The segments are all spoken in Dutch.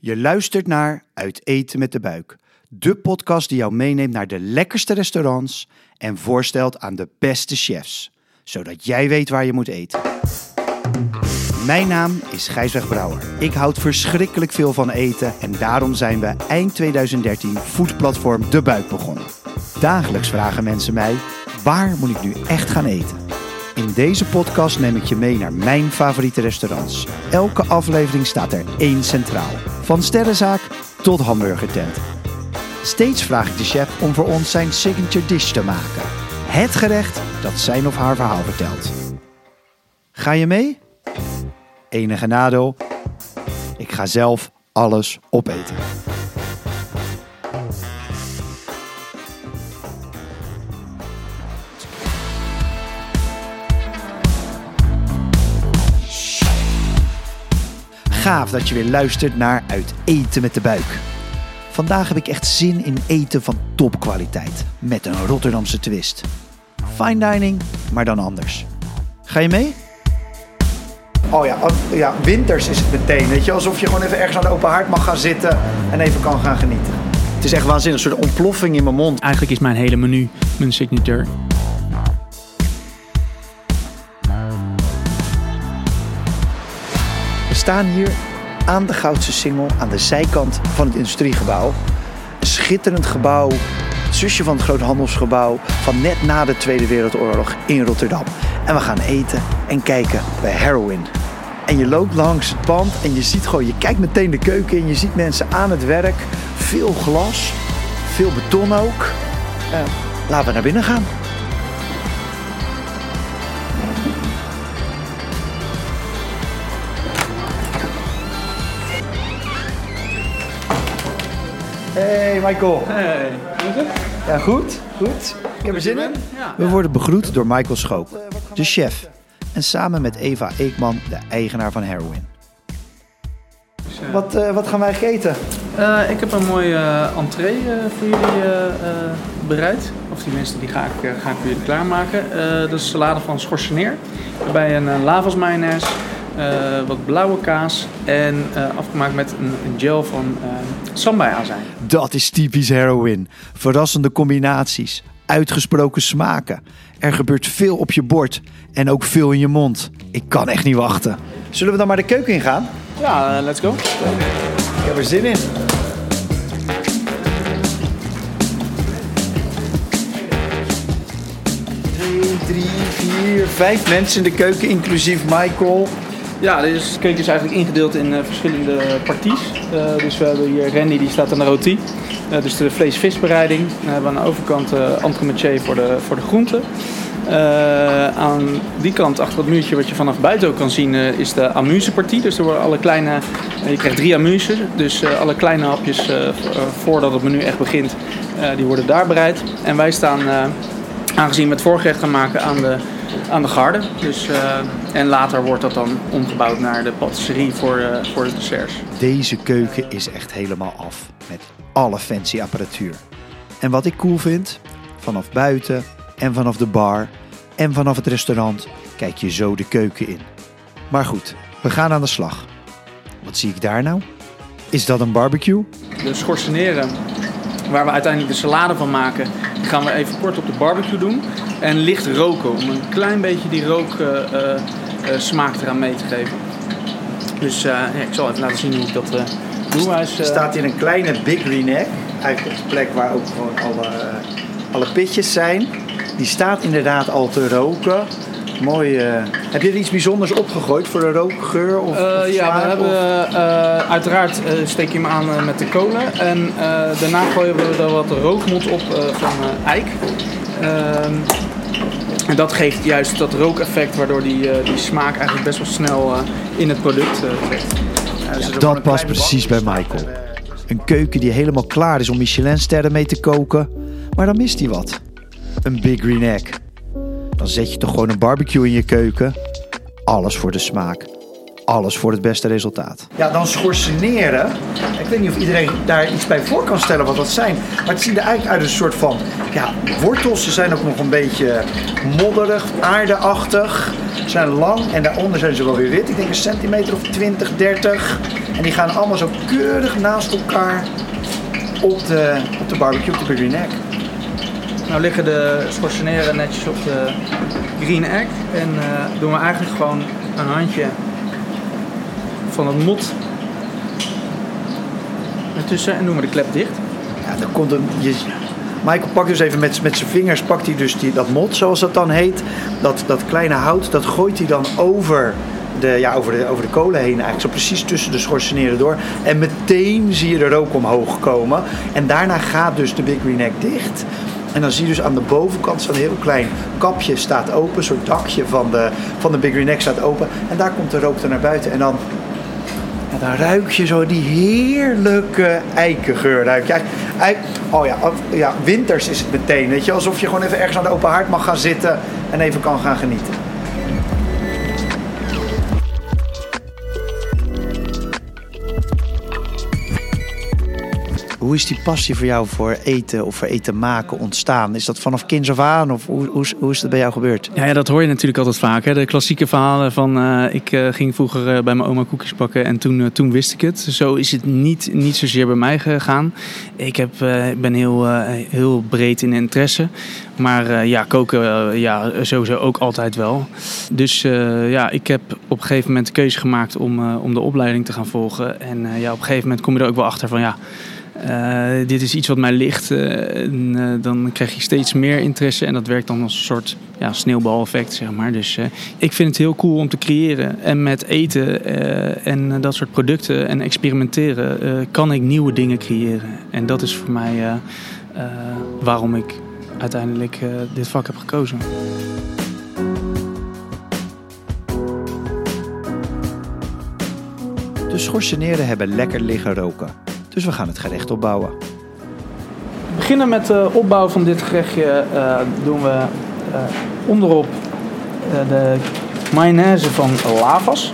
Je luistert naar Uit Eten met de Buik. De podcast die jou meeneemt naar de lekkerste restaurants en voorstelt aan de beste chefs. Zodat jij weet waar je moet eten. Mijn naam is Gijsweg Brouwer. Ik houd verschrikkelijk veel van eten en daarom zijn we eind 2013 foodplatform De Buik begonnen. Dagelijks vragen mensen mij, waar moet ik nu echt gaan eten? In deze podcast neem ik je mee naar mijn favoriete restaurants. Elke aflevering staat er één centraal. Van sterrenzaak tot hamburgertent. Steeds vraag ik de chef om voor ons zijn signature dish te maken. Het gerecht dat zijn of haar verhaal vertelt. Ga je mee? Enige nadeel, ik ga zelf alles opeten. Gaaf dat je weer luistert naar Uit Eten met de Buik. Vandaag heb ik echt zin in eten van topkwaliteit. Met een Rotterdamse twist. Fine dining, maar dan anders. Ga je mee? Oh ja, oh, ja, winters is het meteen. Weet je, alsof je gewoon even ergens aan de open haard mag gaan zitten en even kan gaan genieten. Het is echt waanzinnig, een soort ontploffing in mijn mond. Eigenlijk is mijn hele menu mijn signature. Staan hier aan de Goudse Singel, aan de zijkant van het industriegebouw. Een schitterend gebouw, zusje van het groothandelsgebouw van net na de Tweede Wereldoorlog in Rotterdam. En we gaan eten en kijken bij Heroin. En je loopt langs het pand en je ziet gewoon, je kijkt meteen de keuken in, je ziet mensen aan het werk. Veel glas, veel beton ook. Eh, laten we naar binnen gaan. Hey Michael. Hey, hoe is het? Ja, goed, goed. Ik heb er zin in. Ja. We worden begroet door Michael Schoop, de chef. En samen met Eva Eekman, de eigenaar van Heroin. Wat, eh, wat gaan wij eten? Eh, ik heb een mooie eh, entree voor jullie bereid. Of die mensen die ga ik, ga ik voor jullie klaarmaken. Dat is salade van schorseneer. Waarbij een lavas mayonaise, wat blauwe kaas en eh, afgemaakt met een, gel van uh, sambal azijn. Dat is typisch Heroin. Verrassende combinaties, uitgesproken smaken. Er gebeurt veel op je bord en ook veel in je mond. Ik kan echt niet wachten. Zullen we dan maar de keuken ingaan? Ja, eh, let's go. Ik heb er zin in. Drie, vier, vijf mensen in de keuken, inclusief Michael. Ja, deze cake is eigenlijk ingedeeld in eh, verschillende parties. Eh, dus we hebben hier Randy, die staat aan de roti. Eh, dus de vlees-visbereiding. Dan hebben we aan de overkant uh, entremetier voor de, voor de groenten. Aan die kant, achter dat muurtje wat je vanaf buiten ook kan zien, is de amusepartie. Dus er worden alle kleine, je krijgt drie amuses. Dus alle kleine hapjes vo- voordat het menu echt begint, die worden daar bereid. En wij staan, aangezien we het voorgerecht gaan maken, aan de, aan de garde. Dus, eh, en later wordt dat dan omgebouwd naar de patisserie voor, eh, voor de desserts. Deze keuken is echt helemaal af. Met alle fancy apparatuur. En wat ik cool vind, vanaf buiten en vanaf de bar en vanaf het restaurant kijk je zo de keuken in. Maar goed, we gaan aan de slag. Wat zie ik daar nou? Is dat een barbecue? De schorseneren, waar we uiteindelijk de salade van maken, gaan we even kort op de barbecue doen. En licht roken, om een klein beetje die rooksmaak eraan mee te geven. Dus eh, ja, ik zal even laten zien hoe ik dat eh, doe. Hij is, eh, staat hier een kleine Big Green Egg. Eigenlijk op de plek waar ook gewoon alle, eh, alle pitjes zijn. Die staat inderdaad al te roken. Mooi. eh. Heb je er iets bijzonders opgegooid voor de rookgeur? Of, Eh, of ja, we hebben eh, uiteraard eh, steek je hem aan met de kolen. En eh, daarna gooien we er wat rookmond op van eh, eik. Ehm, en dat geeft juist dat rookeffect, waardoor die, eh, die smaak eigenlijk best wel snel eh, in het product trekt. Ja, dus dat past precies bij bak- Michael. Een keuken die helemaal klaar is om Michelinsterren mee te koken. Maar dan mist hij wat. Een Big Green Egg. Dan zet je toch gewoon een barbecue in je keuken. Alles voor de smaak. Alles voor het beste resultaat. Ja, dan schorseneren. Ik weet niet of iedereen daar iets bij voor kan stellen wat dat zijn. Maar het ziet er eigenlijk uit een soort van ja, wortels. Ze zijn ook nog een beetje modderig, aardeachtig. Ze zijn lang en daaronder zijn ze wel weer wit. Ik denk een centimeter of 20, 30. En die gaan allemaal zo keurig naast elkaar op de, op de barbecue, op de Green Egg. Nou liggen de schorseneren netjes op de green egg. En uh, doen we eigenlijk gewoon een handje van het mot ertussen en doen we de klep dicht. Ja, dan komt een, je, Michael pakt dus even met, met zijn vingers pakt hij dus die, dat mot, zoals dat dan heet. Dat, dat kleine hout, dat gooit hij dan over de, ja, over, de, over de kolen heen eigenlijk. Zo precies tussen de schorseneren door. En meteen zie je de rook omhoog komen. En daarna gaat dus de Big Green Egg dicht. En dan zie je dus aan de bovenkant zo'n heel klein kapje staat open. Een soort dakje van de, van de Big Green Egg staat open. En daar komt de rook er naar buiten. En dan, en dan ruik je zo die heerlijke eikengeur. Ruik je. Oh ja, ja, winters is het meteen. Weet je? Alsof je gewoon even ergens aan de open haard mag gaan zitten en even kan gaan genieten. Hoe is die passie voor jou voor eten of voor eten maken ontstaan? Is dat vanaf kinds af aan of hoe, hoe, hoe is dat bij jou gebeurd? Ja, ja, dat hoor je natuurlijk altijd vaak. Hè? De klassieke verhalen van uh, ik uh, ging vroeger uh, bij mijn oma koekjes bakken en toen, toen wist ik het. Zo is het niet, niet zozeer bij mij gegaan. Ik heb, ben heel, heel breed in interesse. Maar ja, koken ja, sowieso ook altijd wel. Dus ja, ik heb op een gegeven moment de keuze gemaakt om, om de opleiding te gaan volgen. En ja, op een gegeven moment kom je er ook wel achter van ja dit is iets wat mij ligt. Uh, en, uh, dan krijg je steeds meer interesse en dat werkt dan als een soort ja, sneeuwbaleffect, zeg maar. Dus ik vind het heel cool om te creëren. En met eten en dat soort producten en experimenteren kan ik nieuwe dingen creëren. En dat is voor mij waarom ik uiteindelijk dit vak heb gekozen. De schorseneren hebben lekker liggen roken. Dus we gaan het gerecht opbouwen. We beginnen met de opbouw van dit gerechtje. Uh, doen we uh, onderop uh, de mayonaise van Lavas.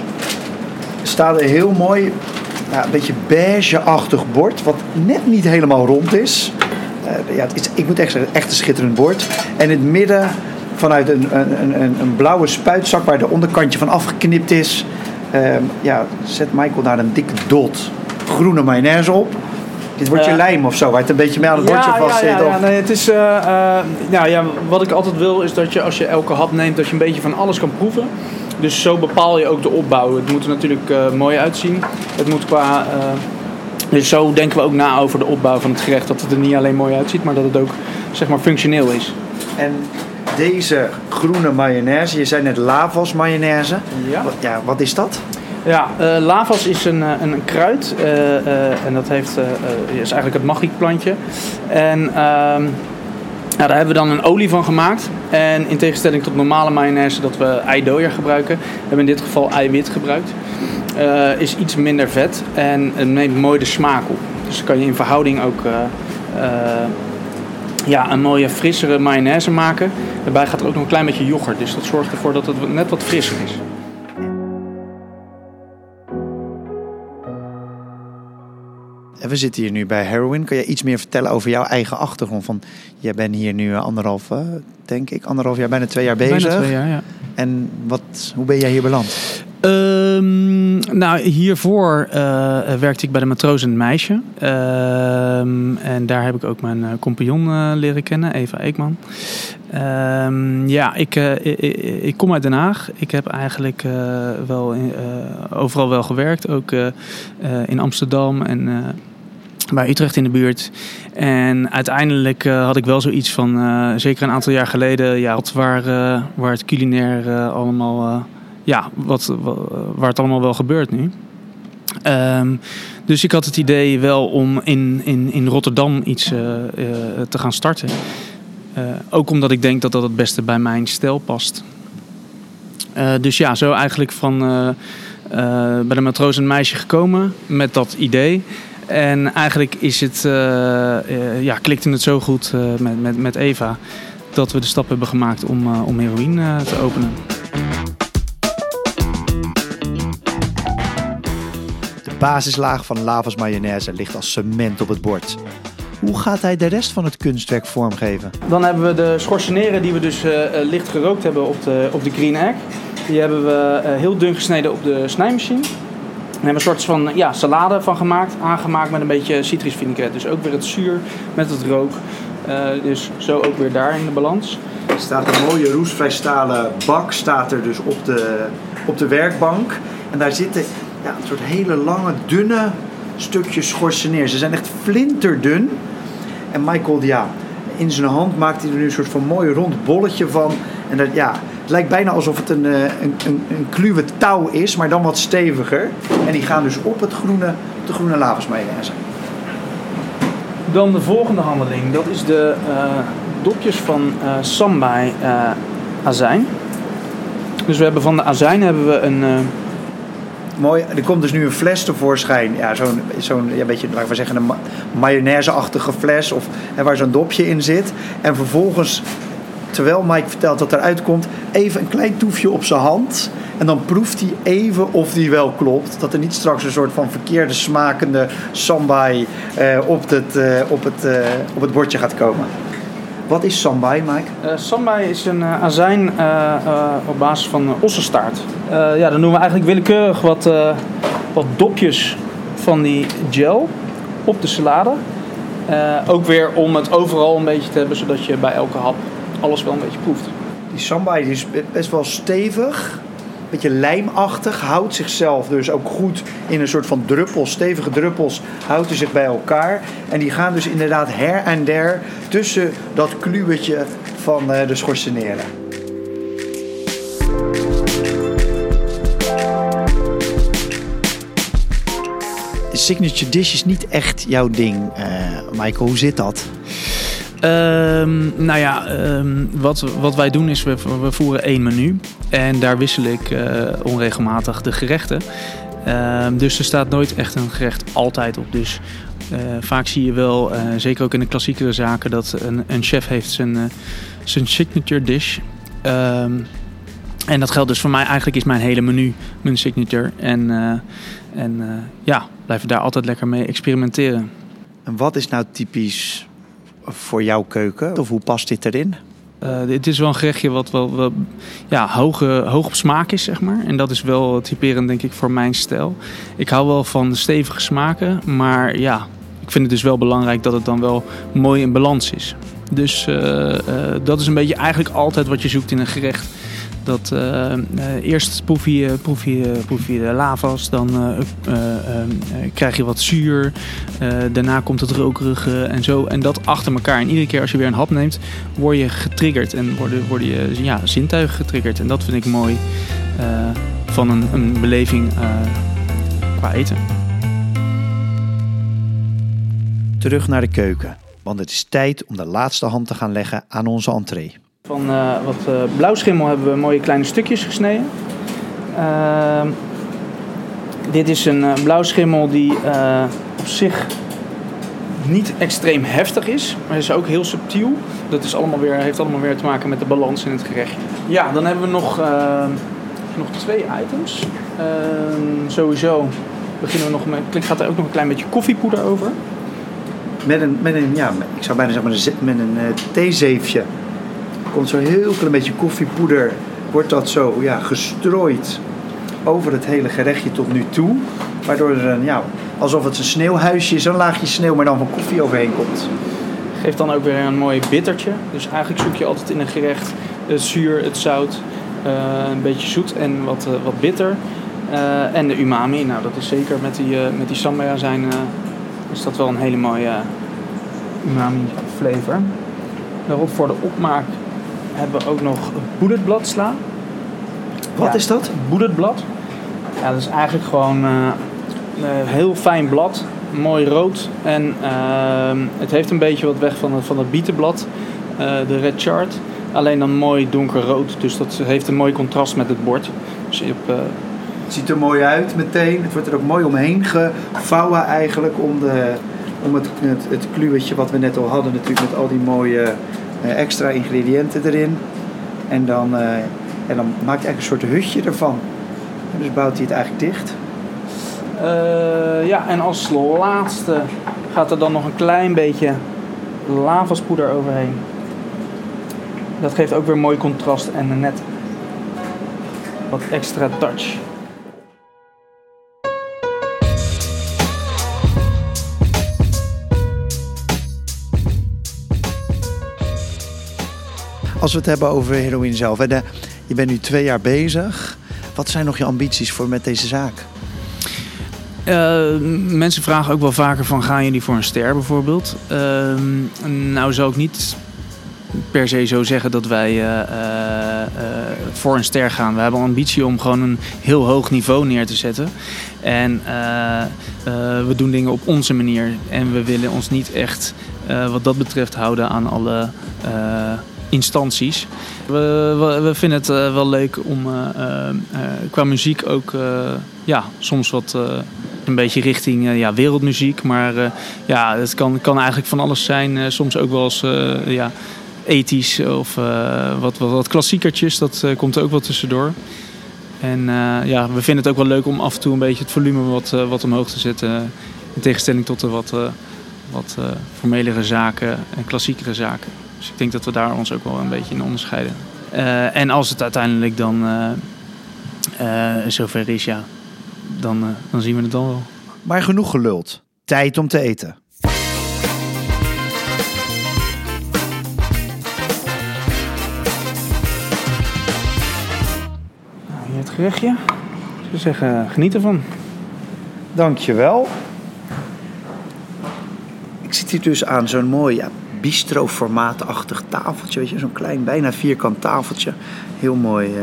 Er staat een heel mooi, ja, een beetje beige-achtig bord, wat net niet helemaal rond is. ja, het is. Ik moet echt zeggen, echt een schitterend bord. En in het midden vanuit een, een, een, een blauwe spuitzak waar de onderkantje van afgeknipt is. Ehm, ja, zet Michael daar een dikke dot groene mayonaise op. Dit wordt je lijm of zo, waar het een beetje mee aan het bordje ja, vast zit. Ja, ja, nee, het is, uh, uh, nou ja, wat ik altijd wil is dat je als je elke hap neemt, dat je een beetje van alles kan proeven. Dus zo bepaal je ook de opbouw. Het moet er natuurlijk uh, mooi uitzien. Het moet qua. dus zo denken we ook na over de opbouw van het gerecht. Dat het er niet alleen mooi uitziet, maar dat het ook zeg maar functioneel is. En deze groene mayonaise, je zei net lavas mayonaise. Ja. Wat, ja, wat is dat? Ja, uh, lavas is een, een, een kruid uh, en dat heeft, is eigenlijk het magiekplantje. En ehm, ja, daar hebben we dan een olie van gemaakt. En in tegenstelling tot normale mayonaise dat we eidooier gebruiken, hebben we in dit geval eiwit gebruikt. is iets minder vet en het neemt mooi de smaak op. Dus dan kan je in verhouding ook ja, een mooie frissere mayonaise maken. Daarbij gaat er ook nog een klein beetje yoghurt, dus dat zorgt ervoor dat het net wat frisser is. En we zitten hier nu bij Heroin. Kun je iets meer vertellen over jouw eigen achtergrond? Van, jij bent hier nu anderhalf, denk ik, anderhalf jaar, bijna twee jaar bezig. Bijna twee jaar, ja. En wat, hoe ben jij hier beland? Um, nou, hiervoor uh, werkte ik bij de matroos en het meisje. Um, en daar heb ik ook mijn uh, compagnon uh, leren kennen, Eva Eekman. Um, ja, ik, ik, ik, kom uit Den Haag. Ik heb eigenlijk wel in, overal wel gewerkt. Ook in Amsterdam en bij Utrecht in de buurt. En uiteindelijk uh, had ik wel zoiets van, uh, zeker een aantal jaar geleden, ja, waar, uh, waar het culinair allemaal, ja, wat, waar het allemaal wel gebeurt nu. Um, dus ik had het idee wel om in, in, in Rotterdam iets te gaan starten. ook omdat ik denk dat dat het beste bij mijn stijl past. dus ja, zo eigenlijk van bij de matroos en meisje gekomen met dat idee. En eigenlijk is het, uh, uh, ja, klikte het zo goed uh, met, met, met Eva dat we de stap hebben gemaakt om, om heroïne te openen. De basislaag van Lavas mayonaise ligt als cement op het bord. Hoe gaat hij de rest van het kunstwerk vormgeven? Dan hebben we de schorseneren die we dus licht gerookt hebben op de, op de green egg. Die hebben we heel dun gesneden op de snijmachine. Hebben een soort van ja, salade van gemaakt, aangemaakt met een beetje citrus vinaigrette. Dus ook weer het zuur met het rook. Uh, dus zo ook weer daar in de balans. Er staat een mooie roestvrij stalen bak staat er dus op de, op de werkbank. En daar zitten ja, een soort hele lange, dunne stukjes schorsen neer. Ze zijn echt flinterdun. En Michael, ja, in zijn hand maakt hij er nu een soort van mooi rond bolletje van. En dat, ja, het lijkt bijna alsof het een, een, een, een kluwe touw is, maar dan wat steviger. En die gaan dus op het groene, de groene lavas mayonaise. Dan de volgende handeling. Dat is de uh, dopjes van uh, sambai uh, azijn. Dus we hebben van de azijn hebben we een... Mooi, er komt dus nu een fles tevoorschijn. Ja, zo'n, zo'n ja, beetje, laten we zeggen, een mayonaise-achtige fles. Of, hè, waar zo'n dopje in zit. En vervolgens terwijl Mike vertelt dat eruit komt, even een klein toefje op zijn hand. En dan proeft hij even of die wel klopt. Dat er niet straks een soort van verkeerde smakende sambai eh, op, het, eh, op, het, eh, op het bordje gaat komen. Wat is sambai, Mike? Uh, sambai is een uh, azijn op basis van ossenstaart. ja, dan doen we eigenlijk willekeurig wat, wat dopjes van die gel op de salade. ook weer om het overal een beetje te hebben, zodat je bij elke hap alles wel een beetje proeft. Die sambai is best wel stevig, een beetje lijmachtig, houdt zichzelf dus ook goed in een soort van druppels, stevige druppels, houdt zich bij elkaar. En die gaan dus inderdaad her en der tussen dat kluwetje van eh, de schorseneren. Signature dish is niet echt jouw ding, uh, Michael. Hoe zit dat? Um, nou ja, um, wat, wat wij doen is we, we voeren één menu. En daar wissel ik uh, onregelmatig de gerechten. Um, dus er staat nooit echt een gerecht altijd op. Dus uh, vaak zie je wel, uh, zeker ook in de klassiekere zaken, dat een, een chef heeft zijn, zijn signature dish. en dat geldt dus voor mij. Eigenlijk is mijn hele menu mijn signature. En, en ja, blijven daar altijd lekker mee experimenteren. En wat is nou typisch voor jouw keuken? Of hoe past dit erin? Uh, dit is wel een gerechtje wat wel, ja, hoog, hoog op smaak is, zeg maar. En dat is wel typerend, denk ik, voor mijn stijl. Ik hou wel van stevige smaken, maar ja, ik vind het dus wel belangrijk dat het dan wel mooi in balans is. Dus uh, dat is een beetje eigenlijk altijd wat je zoekt in een gerecht. Dat, uh, eerst proef je, proef, je, proef je de lavas, dan uh, krijg je wat zuur. daarna komt het rokerige en zo. En dat achter elkaar. En iedere keer als je weer een hap neemt, word je getriggerd. En worden, worden je ja, zintuigen getriggerd. En dat vind ik mooi van een, een beleving qua eten. Terug naar de keuken. Want het is tijd om de laatste hand te gaan leggen aan onze entree. Van uh, wat uh, blauwschimmel hebben we mooie kleine stukjes gesneden. Uh, dit is een uh, blauwschimmel die op zich niet extreem heftig is, maar is ook heel subtiel. Dat is allemaal weer, heeft allemaal weer te maken met de balans in het gerecht. Ja, dan hebben we nog, nog twee items. Ehm, sowieso beginnen we nog met, gaat er ook nog een klein beetje koffiepoeder over. Met een, met een ja, ik zou bijna zeggen met een, met een theezeefje komt zo heel klein beetje koffiepoeder, wordt dat zo ja, gestrooid over het hele gerechtje tot nu toe. Waardoor er een, ja, alsof het een sneeuwhuisje is, een laagje sneeuw, maar dan van koffie overheen komt. Geeft dan ook weer een mooi bittertje. Dus eigenlijk zoek je altijd in een gerecht het zuur, het zout, uh, een beetje zoet en wat, uh, wat bitter. En de umami, nou dat is zeker met die, met die sambaya zijn, is dat wel een hele mooie umami flavor. Daarop voor de opmaak hebben we ook nog boedetbladsla. Wat ja, is dat? Boedetblad. Ja, dat is eigenlijk gewoon uh, een heel fijn blad. Mooi rood. En uh, het heeft een beetje wat weg van het, van het bietenblad. Uh, de Red Chart. Alleen dan mooi donkerrood. Dus dat heeft een mooi contrast met het bord. Dus op, het ziet er mooi uit meteen. Het wordt er ook mooi omheen gevouwen eigenlijk. Om, de, om het, het, het kluwetje wat we net al hadden natuurlijk. Met al die mooie eh, extra ingrediënten erin. En dan, uh, en dan maakt eigenlijk een soort hutje ervan. Dus bouwt hij het eigenlijk dicht. Uh, ja, en als laatste gaat er dan nog een klein beetje lavaspoeder overheen. Dat geeft ook weer mooi contrast en net wat extra touch. Als we het hebben over heroïne zelf. de- je bent nu twee jaar bezig. Wat zijn nog je ambities voor met deze zaak? Eh, mensen vragen ook wel vaker van gaan jullie voor een ster bijvoorbeeld? Ehm, nou zou ik niet per se zo zeggen dat wij eh, eh, eh, voor een ster gaan. We hebben ambitie om gewoon een heel hoog niveau neer te zetten. En we doen dingen op onze manier. En we willen ons niet echt wat dat betreft houden aan alle instanties. We, we, vinden het eh, wel leuk om eh, eh, qua muziek ook ja, soms wat een beetje richting ja, wereldmuziek. Maar ja, het kan, kan eigenlijk van alles zijn. Soms ook wel eens ja, ethisch of wat, wat, wat klassiekertjes. Dat komt er ook wel tussendoor. En ja, we vinden het ook wel leuk om af en toe een beetje het volume wat, wat omhoog te zetten. In tegenstelling tot de wat, wat formelere zaken en klassiekere zaken. Dus ik denk dat we daar ons ook wel een beetje in onderscheiden. Eh, en als het uiteindelijk dan eh, eh, zover is, ja, dan, dan zien we het dan wel. Maar genoeg geluld. Tijd om te eten. Nou, hier het gerechtje. Ik zou zeggen, geniet ervan. Dankjewel. Ik zit hier dus aan zo'n mooi ja, bistro-formaatachtig tafeltje. Weet je, zo'n klein, bijna vierkant tafeltje. Heel mooi eh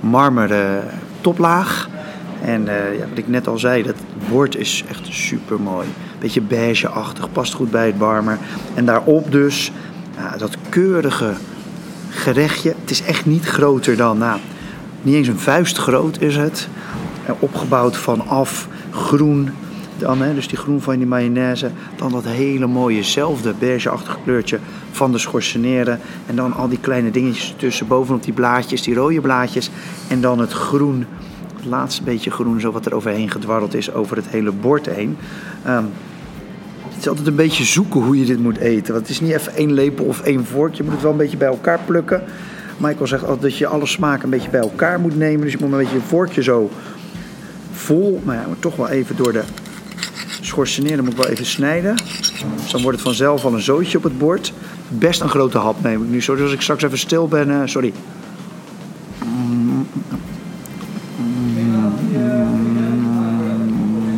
marmeren toplaag. En eh, ja, wat ik net al zei, dat bord is echt super mooi. Beetje beigeachtig, past goed bij het barmer. En daarop dus dat keurige gerechtje. Het is echt niet groter dan, nou, niet eens een vuist groot is het. En opgebouwd vanaf groen, dan, hè, dus die groen van die mayonaise. Dan dat hele mooie zelfde kleurtje van de schorseneren. En dan al die kleine dingetjes ertussen, bovenop die blaadjes, die rode blaadjes. En dan het groen, het laatste beetje groen, zo wat er overheen gedwarreld is, over het hele bord heen. Ehm, het is altijd een beetje zoeken hoe je dit moet eten. Want het is niet even één lepel of één vork. Je moet het wel een beetje bij elkaar plukken. Michael zegt altijd dat je alle smaken een beetje bij elkaar moet nemen. Dus je moet een beetje je vorkje zo vol. Maar toch wel even door de schorseneren moet ik wel even snijden. Dus dan wordt het vanzelf al een zootje op het bord. Best een grote hap neem ik nu. Sorry als ik straks even stil ben. eh, sorry.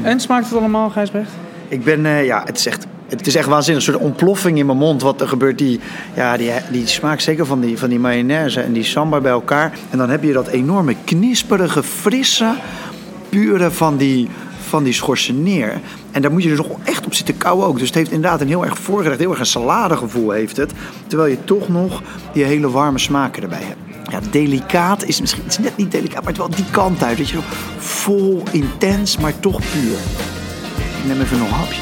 En smaakt het allemaal, Gijsbrecht? Ik ben, eh, ja, het is echt, het is echt waanzinnig. Een soort ontploffing in mijn mond. Wat er gebeurt, die, ja, die, die smaak zeker van die, van die mayonaise en die sambal bij elkaar. En dan heb je dat enorme knisperige, frisse, pure van die, van die schorseneer. En daar moet je dus nog echt op zitten kauwen ook. Dus het heeft inderdaad een heel erg voorgerecht, heel erg een saladegevoel heeft het. Terwijl je toch nog die hele warme smaken erbij hebt. Ja, delicaat is misschien is net niet delicaat, maar het wel die kant uit. Weet je, vol, intens, maar toch puur. Ik neem even nog een hapje.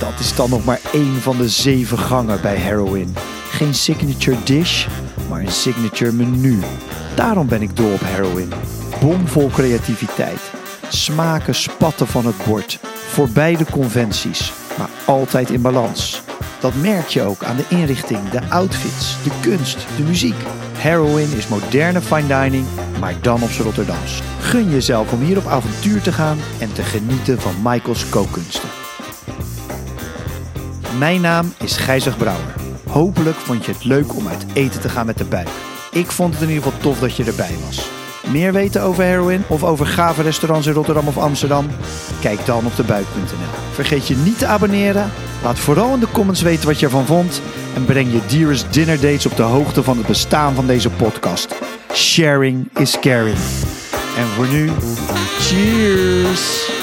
Dat is dan nog maar één van de zeven gangen bij Heroin. Geen signature dish, maar een signature menu. Daarom ben ik dol op Heroin. Bomvol creativiteit. Smaken spatten van het bord. Voorbij de conventies, maar altijd in balans. Dat merk je ook aan de inrichting, de outfits, de kunst, de muziek. Heroin is moderne fine dining, maar dan op z'n Rotterdams. Gun jezelf om hier op avontuur te gaan en te genieten van Michael's kookkunsten. Mijn naam is Gijzig Brouwer. Hopelijk vond je het leuk om uit eten te gaan met de buik. Ik vond het in ieder geval tof dat je erbij was. Meer weten over Heroin of over gave restaurants in Rotterdam of Amsterdam? Kijk dan op debuik.nl. Vergeet je niet te abonneren. Laat vooral in de comments weten wat je ervan vond. En breng je Dearest Dinner Dates op de hoogte van het bestaan van deze podcast. Sharing is caring. En voor nu, cheers!